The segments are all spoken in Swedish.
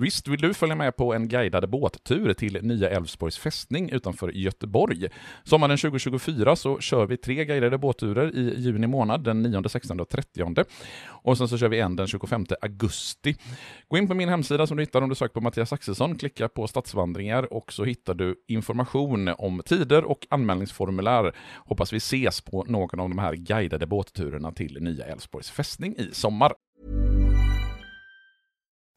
Visst vill du följa med på en guidad båttur till Nya Älvsborgs fästning utanför Göteborg? Sommaren 2024 så kör vi tre guidade båtturer i juni månad, den 9, 16 och 30. Och sen så kör vi en den 25 augusti. Gå in på min hemsida som du hittar om du söker på Mattias Axelsson, klicka på stadsvandringar och så hittar du information om tider och anmälningsformulär. Hoppas vi ses på någon av de här guidade båtturerna till Nya Älvsborgs fästning i sommar.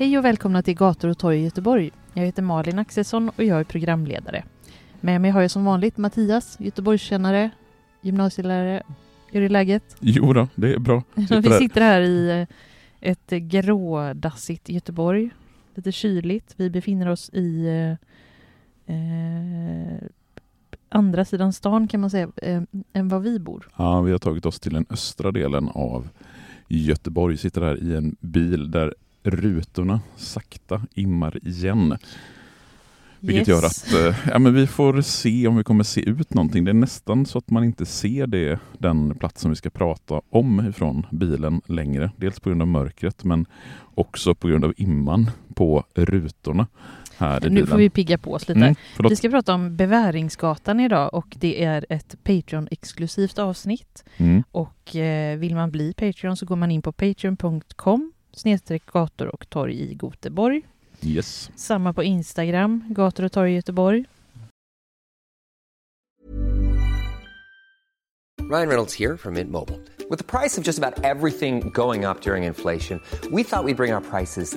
Hej och välkomna till Gator och torg i Göteborg. Jag heter Malin Axelsson och jag är programledare. Med mig har jag som vanligt Mattias, Göteborgskännare, gymnasielärare. Hur är läget? Jo då, det är bra. Vi sitter här i eh, ett grådassigt Göteborg. Lite kyligt. Vi befinner oss i eh, eh, andra sidan stan kan man säga, eh, än vad vi bor. Ja, vi har tagit oss till den östra delen av Göteborg. Sitter här i en bil där rutorna sakta immar igen. Vilket Yes. gör att eh, ja, men vi får se om vi kommer se ut någonting. Det är nästan så att man inte ser det, den plats som vi ska prata om ifrån bilen längre. Dels på grund av mörkret men också på grund av imman på rutorna här i Nu får vi pigga på oss lite. Mm. Vi ska prata om Beväringsgatan idag och det är ett Patreon-exklusivt avsnitt. Mm. Och eh, vill man bli Patreon så går man in på patreon.com snedstreck gator och torg i Göteborg. Yes. Samma på Instagram, gator och torg i Göteborg. Ryan Reynolds here from Mint Mobile. With the price of just about everything going up during inflation, we thought we'd bring our prices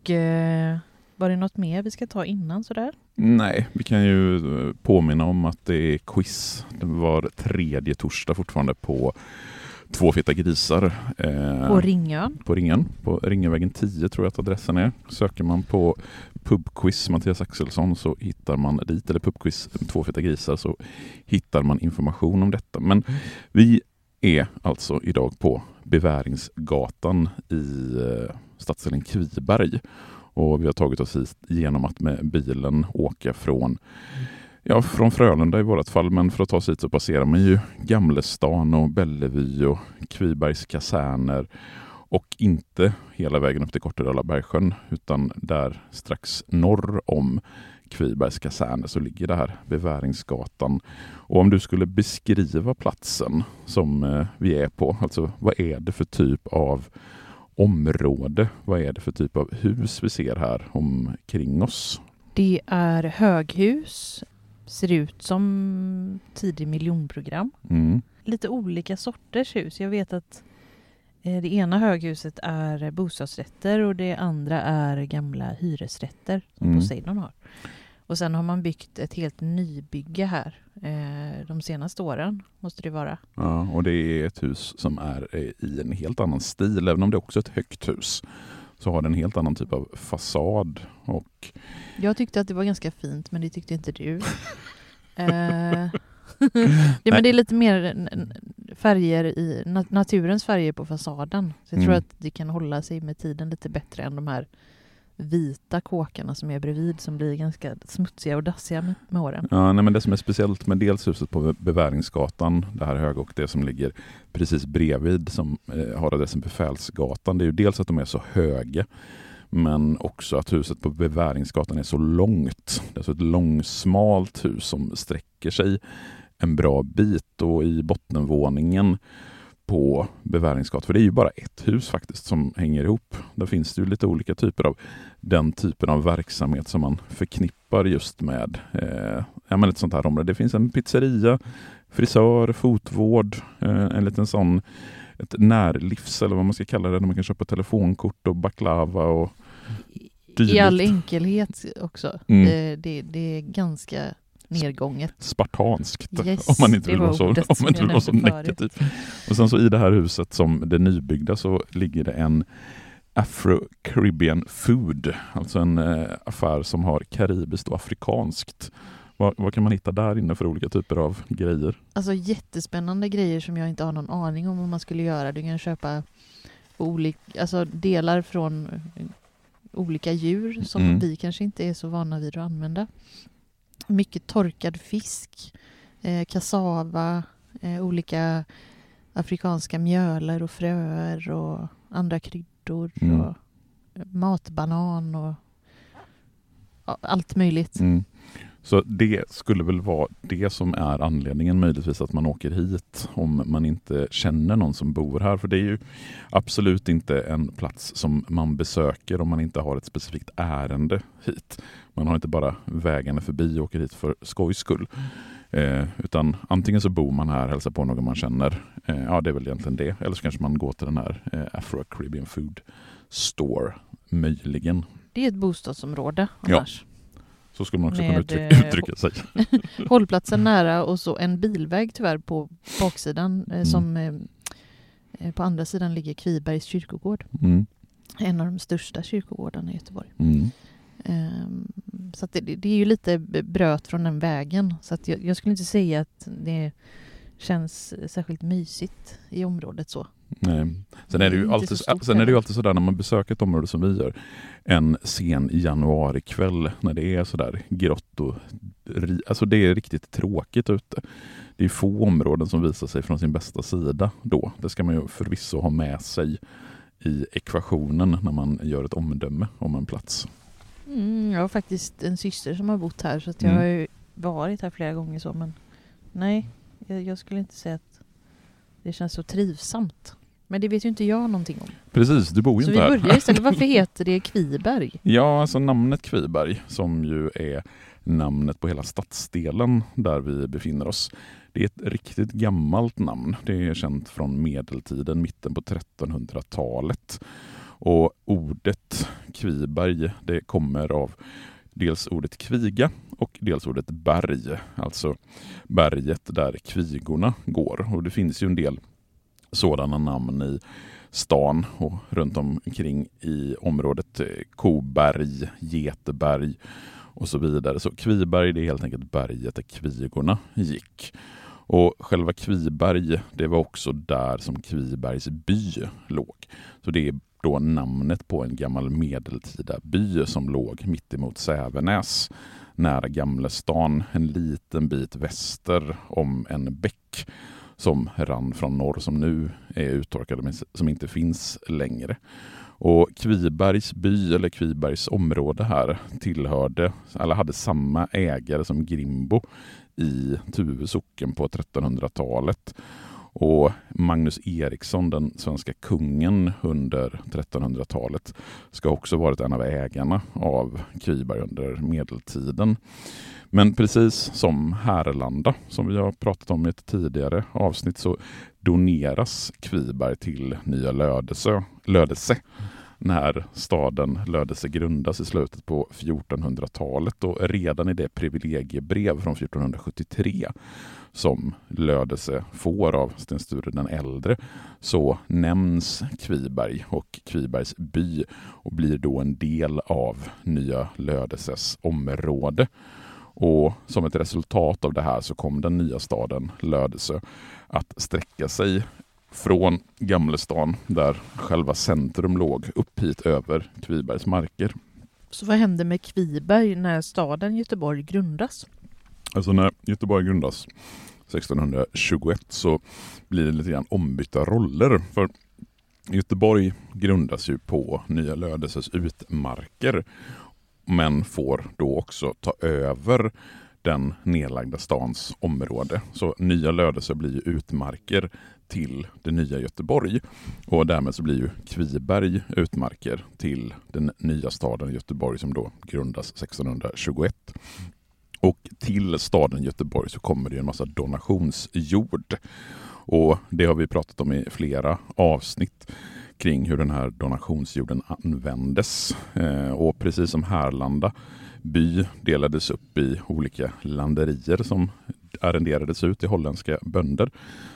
Och eh, var det något mer vi ska ta innan sådär? Nej, vi kan ju eh, påminna om att det är quiz. Det var tredje torsdag fortfarande på Två feta grisar. eh, På Ringön. på Ringen. På Ringevägen 10 tror jag att adressen är. Söker man på pubquiz Mattias Axelsson så hittar man dit, eller pubquiz Två feta grisar så hittar man information om detta. Men vi är alltså idag på Beväringsgatan i eh, stadsdelen Kviberg. Och vi har tagit oss hit genom att med bilen åka från Ja, från Frölunda i vårt fall, men för att ta sig hit så passerar man ju Gamlestan och Bellevue och Kvibergs kaserner och inte hela vägen upp till Kortedala bergsjön utan där strax norr om Kvibergs kaserner så ligger det här Beväringsgatan. Och om du skulle beskriva platsen som eh, vi är på, alltså vad är det för typ av område? Vad är det för typ av hus vi ser här omkring oss? Det är höghus. Ser ut som tidig miljonprogram. Mm. Lite olika sorters hus. Jag vet att eh, det ena höghuset är bostadsrätter och det andra är gamla hyresrätter som Mm. Poseidon har. Och sen har man byggt ett helt nybygge här. Eh, de senaste åren, måste det vara. Ja, och det är ett hus som är eh, i en helt annan stil. Även om det också är ett högt hus så har det en helt annan typ av fasad. Och Jag tyckte att det var ganska fint, men det tyckte inte du. Eh, ja, men det är lite mer färger i na- naturens färger på fasaden. Så jag tror Mm. att det kan hålla sig med tiden lite bättre än de här vita kåkarna som är bredvid som blir ganska smutsiga och dassiga med, med åren. Ja, nej, men det som är speciellt med dels huset på Beväringsgatan, det här höga, och det som ligger precis bredvid som eh, har adressen Befälsgatan, det är ju dels att de är så höga, men också att huset på Beväringsgatan är så långt. Det är så ett långsmalt hus som sträcker sig en bra bit och i bottenvåningen på Beväringsgatan, för det är ju bara ett hus faktiskt som hänger ihop. Där finns det ju lite olika typer av den typen av verksamhet som man förknippar just med eh, ja, men ett sånt här område. Det finns en pizzeria, frisör, fotvård, eh, en liten sån ett närlivs eller vad man ska kalla det, där man kan köpa telefonkort och baklava och dylikt. I all enkelhet också. Mm. Det, det, det är ganska nedgånget. spartanskt. Yes, om man inte vill var vara så, om man inte vill vara så negativ. Och sen så i det här huset som det nybyggda så ligger det en Afro-Caribbean Food, alltså en eh, affär som har karibiskt och afrikanskt. Vad, vad kan man hitta där inne för olika typer av grejer? Alltså jättespännande grejer som jag inte har någon aning om vad man skulle göra. Du kan köpa olika, alltså delar från olika djur som Mm. vi kanske inte är så vana vid att använda. Mycket torkad fisk, eh, kassava, eh, olika afrikanska mjöler och fröer och andra kryddor Mm. och matbanan och allt möjligt. Mm. Så det skulle väl vara det som är anledningen möjligtvis att man åker hit om man inte känner någon som bor här. För det är ju absolut inte en plats som man besöker om man inte har ett specifikt ärende hit. Man har inte bara vägarna förbi och åker hit för skojs skull. Eh, utan antingen så bor man här, hälsar på någon man känner. Eh, ja, det är väl egentligen det. Eller så kanske man går till den här eh, Afro Caribbean Food Store. Möjligen. Det är ett bostadsområde Ja. Så skulle man också kunna uttrycka, eh, uttrycka sig. Hållplatsen nära och så en bilväg tyvärr på baksidan eh, Mm. som eh, eh, på andra sidan ligger Kvibergs kyrkogård. Mm. En av de största kyrkogårdarna i Göteborg. Mm. Ehm, så det, det är ju lite bröt från den vägen. Så att jag, jag skulle inte säga att det känns särskilt mysigt i området så. Nej. Sen är det ju alltid, så sen är det ju alltid sådär när man besöker ett område som vi gör en sen januarikväll när det är sådär grått och alltså det är riktigt tråkigt ute. Det är få områden som visar sig från sin bästa sida då. Det ska man ju förvisso ha med sig i ekvationen när man gör ett omdöme om en plats. Mm, jag har faktiskt en syster som har bott här så jag Mm. har ju varit här flera gånger så men nej, jag, jag skulle inte säga att det känns så trivsamt. Men det vet ju inte jag någonting om. Precis, du bor ju Så vi inte här. börjar istället. Varför heter det Kviberg? Ja, alltså namnet Kviberg som ju är namnet på hela stadsdelen där vi befinner oss. Det är ett riktigt gammalt namn. Det är känt från medeltiden, mitten på 1300-talet. Och ordet Kviberg det kommer av dels ordet kviga och dels ordet berg, alltså berget där kvigorna går. Och det finns ju en del sådana namn i stan och runt omkring i området eh, Koberg, Geteberg och så vidare. Så Kviberg det är helt enkelt berget där kvigorna gick. Och själva Kviberg det var också där som Kvibergs by låg. Så det är då namnet på en gammal medeltida by som låg mittemot Sävenäs nära Gamlestan, en liten bit väster om en bäck som rann från norr som nu är uttorkade men som inte finns längre. Och Kvibergs by eller Kvibergs område här tillhörde, eller hade samma ägare som Grimbo i Tuve socken på 1300-talet. Och Magnus Eriksson, den svenska kungen under 1300-talet, ska också varit en av ägarna av Kviberg under medeltiden. Men precis som Härlanda, som vi har pratat om i ett tidigare avsnitt, så doneras Kviberg till Nya Lödesö, Lödese när staden Lödöse grundas i slutet på 1400-talet och redan i det privilegiebrev från 1473 som Lödöse får av Sten Sture den äldre så nämns Kviberg och Kvibergs by och blir då en del av Nya Lödöses område. Och som ett resultat av det här så kom den nya staden Lödöse att sträcka sig från Gamlestan, där själva centrum låg, upp hit över Kvibergs marker. Så vad händer med Kviberg när staden Göteborg grundas? Alltså när Göteborg grundas 1621 så blir det lite grann ombytta roller. För Göteborg grundas ju på Nya Lödöses utmarker men får då också ta över den nedlagda stans område. Så nya Lödöse blir ju utmarker till det nya Göteborg och därmed så blir ju Kviberg utmarker till den nya staden Göteborg som då grundas 1621. Och till staden Göteborg så kommer det en massa donationsjord. Och det har vi pratat om i flera avsnitt kring hur den här donationsjorden användes. Eh, och precis som Härlanda by delades upp i olika landerier som arrenderades ut till holländska bönder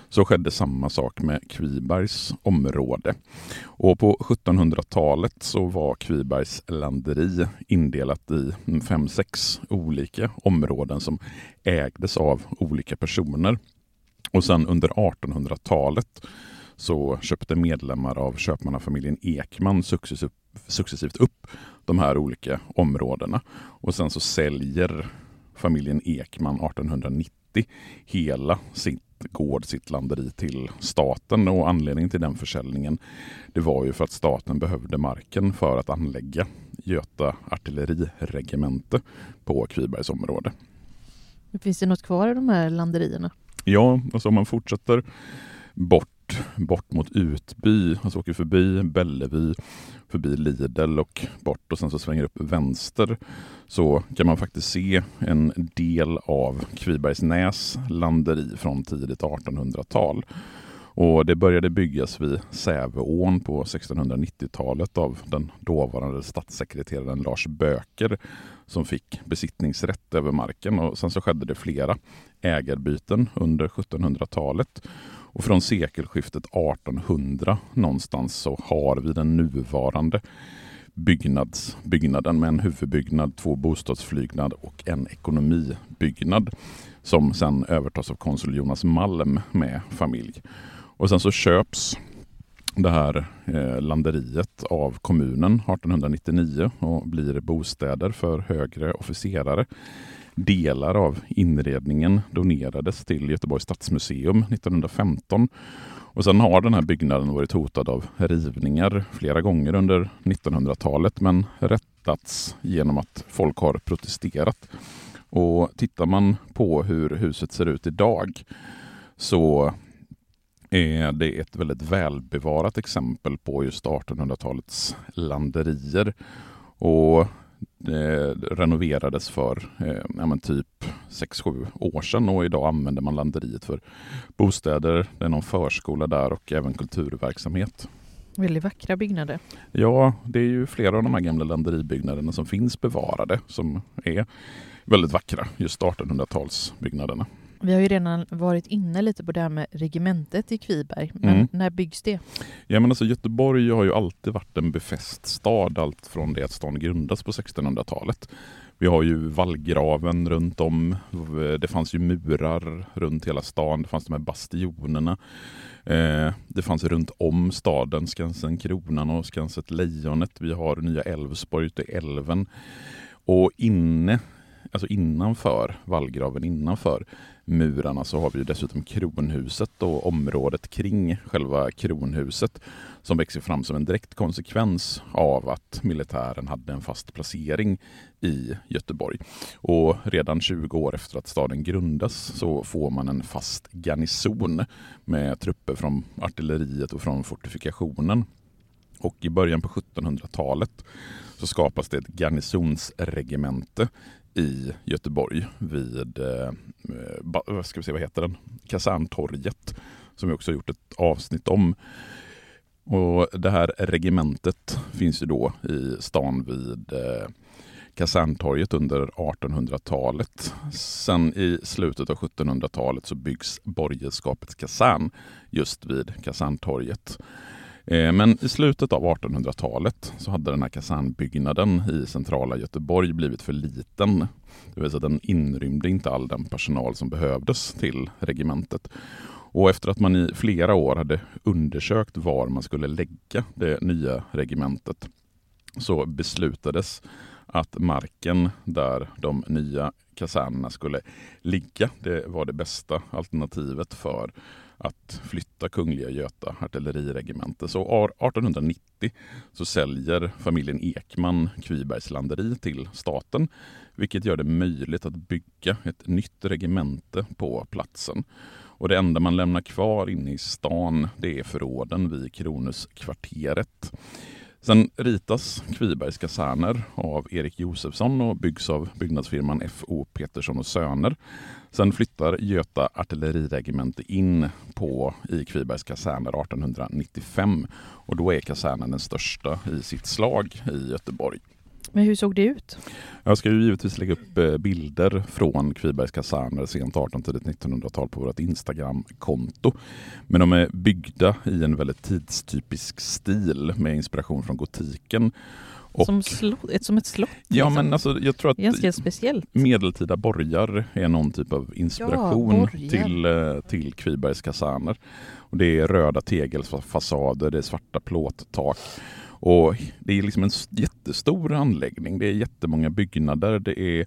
så skedde samma sak med Kvibergs område. Och på 1700-talet så var Kvibergs landeri indelat i fem, sex olika områden som ägdes av olika personer. Och sen under 1800-talet så köpte medlemmar av köpmannafamiljen Ekman successivt, successivt upp de här olika områdena. Och sen så säljer familjen Ekman 1890 hela sitt gård, sitt landeri till staten och anledningen till den försäljningen det var ju för att staten behövde marken för att anlägga Göta artilleriregemente på Kvibergs område. Finns det något kvar i de här landerierna? Ja, alltså om man fortsätter bort bort mot Utby, alltså åker förbi Bellevue, förbi Lidl och bort och sen så svänger upp vänster så kan man faktiskt se en del av Kvibergsnäs landeri från tidigt 1800-tal. Och det började byggas vid Säveån på 1690-talet av den dåvarande statssekreteraren Lars Böker som fick besittningsrätt över marken och sen så skedde det flera ägarbyten under 1700-talet. Och från sekelskiftet 1800 någonstans så har vi den nuvarande byggnads, byggnaden med en huvudbyggnad, två bostadsflygnad och en ekonomibyggnad som sen övertas av konsul Jonas Malm med familj. Och sen så köps det här eh, landeriet av kommunen 1899 och blir bostäder för högre officerare. Delar av inredningen donerades till Göteborgs stadsmuseum 1915 och sen har den här byggnaden varit hotad av rivningar flera gånger under 1900-talet men rättats genom att folk har protesterat. Och tittar man på hur huset ser ut idag så är det ett väldigt välbevarat exempel på just 1800-talets landerier. Och det renoverades för eh, ja, typ 6-7 år sedan och idag använder man landeriet för bostäder, det är någon förskola där och även kulturverksamhet. Väldigt vackra byggnader. Ja, det är ju flera av de här gamla landeribyggnaderna som finns bevarade som är väldigt vackra, just 1800-talsbyggnaderna. Vi har ju redan varit inne lite på det här med regementet i Kviberg, men Mm. när byggs det? Ja, men alltså, Göteborg har ju alltid varit en befäst stad, allt från det att stan grundas på 1600-talet. Vi har ju vallgraven runt om, det fanns ju murar runt hela stan, det fanns de här bastionerna. Eh, det fanns runt om staden Skansen Kronan och Skanset Lejonet. Vi har Nya Älvsborg ute i älven. Och inne, alltså innanför vallgraven, innanför murarna så har vi ju dessutom kronhuset och området kring själva kronhuset som växer fram som en direkt konsekvens av att militären hade en fast placering i Göteborg. Och redan 20 år efter att staden grundas så får man en fast garnison med trupper från artilleriet och från fortifikationen. Och i början på 1700-talet så skapas det ett garnisonsregemente i Göteborg vid, eh, ska vi se, vad heter den? Kaserntorget som vi också har gjort ett avsnitt om. Och det här regementet finns ju då i stan vid eh, Kaserntorget under 1800-talet. Sen i slutet av 1700-talet så byggs Borgerskapets kasern just vid Kaserntorget. Eh, men i slutet av 1800-talet så hade den här kasernbyggnaden i centrala Göteborg blivit för liten. Det vill säga den inrymde inte all den personal som behövdes till regementet. Och efter att man i flera år hade undersökt var man skulle lägga det nya regementet så beslutades att marken där de nya kasernerna skulle ligga, det var det bästa alternativet för att flytta Kungliga Göta artilleriregemente. Så 1890 så säljer familjen Ekman Kvibergs landeri till staten, vilket gör det möjligt att bygga ett nytt regemente på platsen. Och det enda man lämnar kvar inne i stan det är förråden vid Kronuskvarteret. Sen ritas Kvibergs kaserner av Erik Josefsson och byggs av byggnadsfirman F.O. Petersson och Söner. Sen flyttar Göta artilleriregemente in på i Kvibergs kaserner 1895 och då är kasernen den största i sitt slag i Göteborg. Men hur såg det ut? Jag ska ju givetvis lägga upp eh, bilder från Kvibergs kaserner sent 1800-tidigt 1900-tal på vårt Instagram-konto. Men de är byggda i en väldigt tidstypisk stil med inspiration från gotiken. Och, som, slott, ett, som ett slott? Ja, liksom. men alltså, jag tror att Ganska speciellt. medeltida borgar är någon typ av inspiration ja, till, eh, till Kvibergs kaserner. Och det är röda tegelfasader, det är svarta plåttak. Och det är liksom en jättestor anläggning. Det är jättemånga byggnader. Det är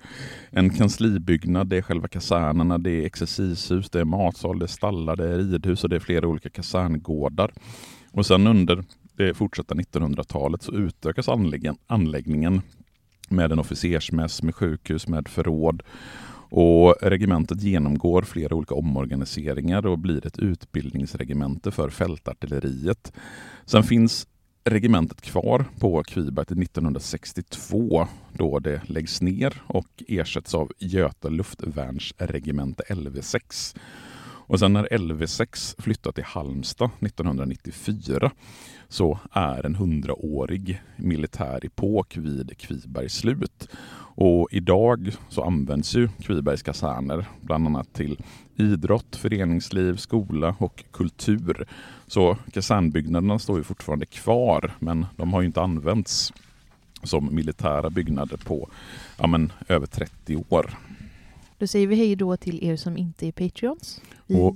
en kanslibyggnad, det är själva kasernerna, det är exercishus, det är matsal, det är stallar, det är ridhus och det är flera olika kaserngårdar. Och sen under det fortsatta 1900-talet så utökas anläggningen med en officersmäss, med sjukhus, med förråd. Och regementet genomgår flera olika omorganiseringar och blir ett utbildningsregemente för fältartilleriet. Sen finns regementet kvar på Kviberg till 1962 då det läggs ner och ersätts av Göta luftvärnsregemente LV6. Och sen när LV6 flyttar till Halmstad 1994 så är en hundraårig militär epok vid Kviberg slut. Och idag så används ju Kvibergs kaserner bland annat till idrott, föreningsliv, skola och kultur. Så kasernbyggnaderna står ju fortfarande kvar men de har ju inte använts som militära byggnader på ja, men, över 30 år. Då säger vi hej då till er som inte är Patreons. Och,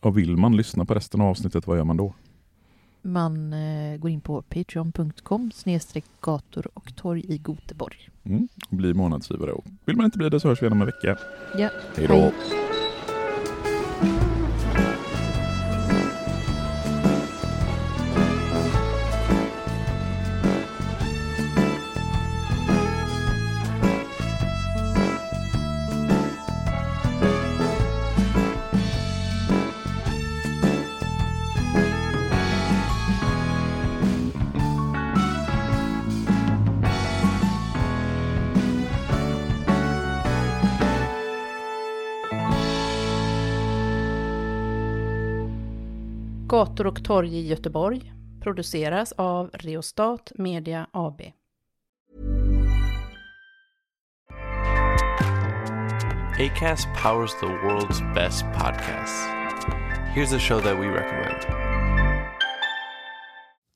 och vill man lyssna på resten av avsnittet, vad gör man då? Man eh, går in på patreon.com snedstreck gator och torg i Goteborg. Mm, och blir månadsgivare. Vill man inte bli det så hörs vi om en vecka. Ja. Hej då. Gator och torg i Göteborg produceras av Reostat Media AB. Acast powers the world's best podcasts. Here's a show that we recommend.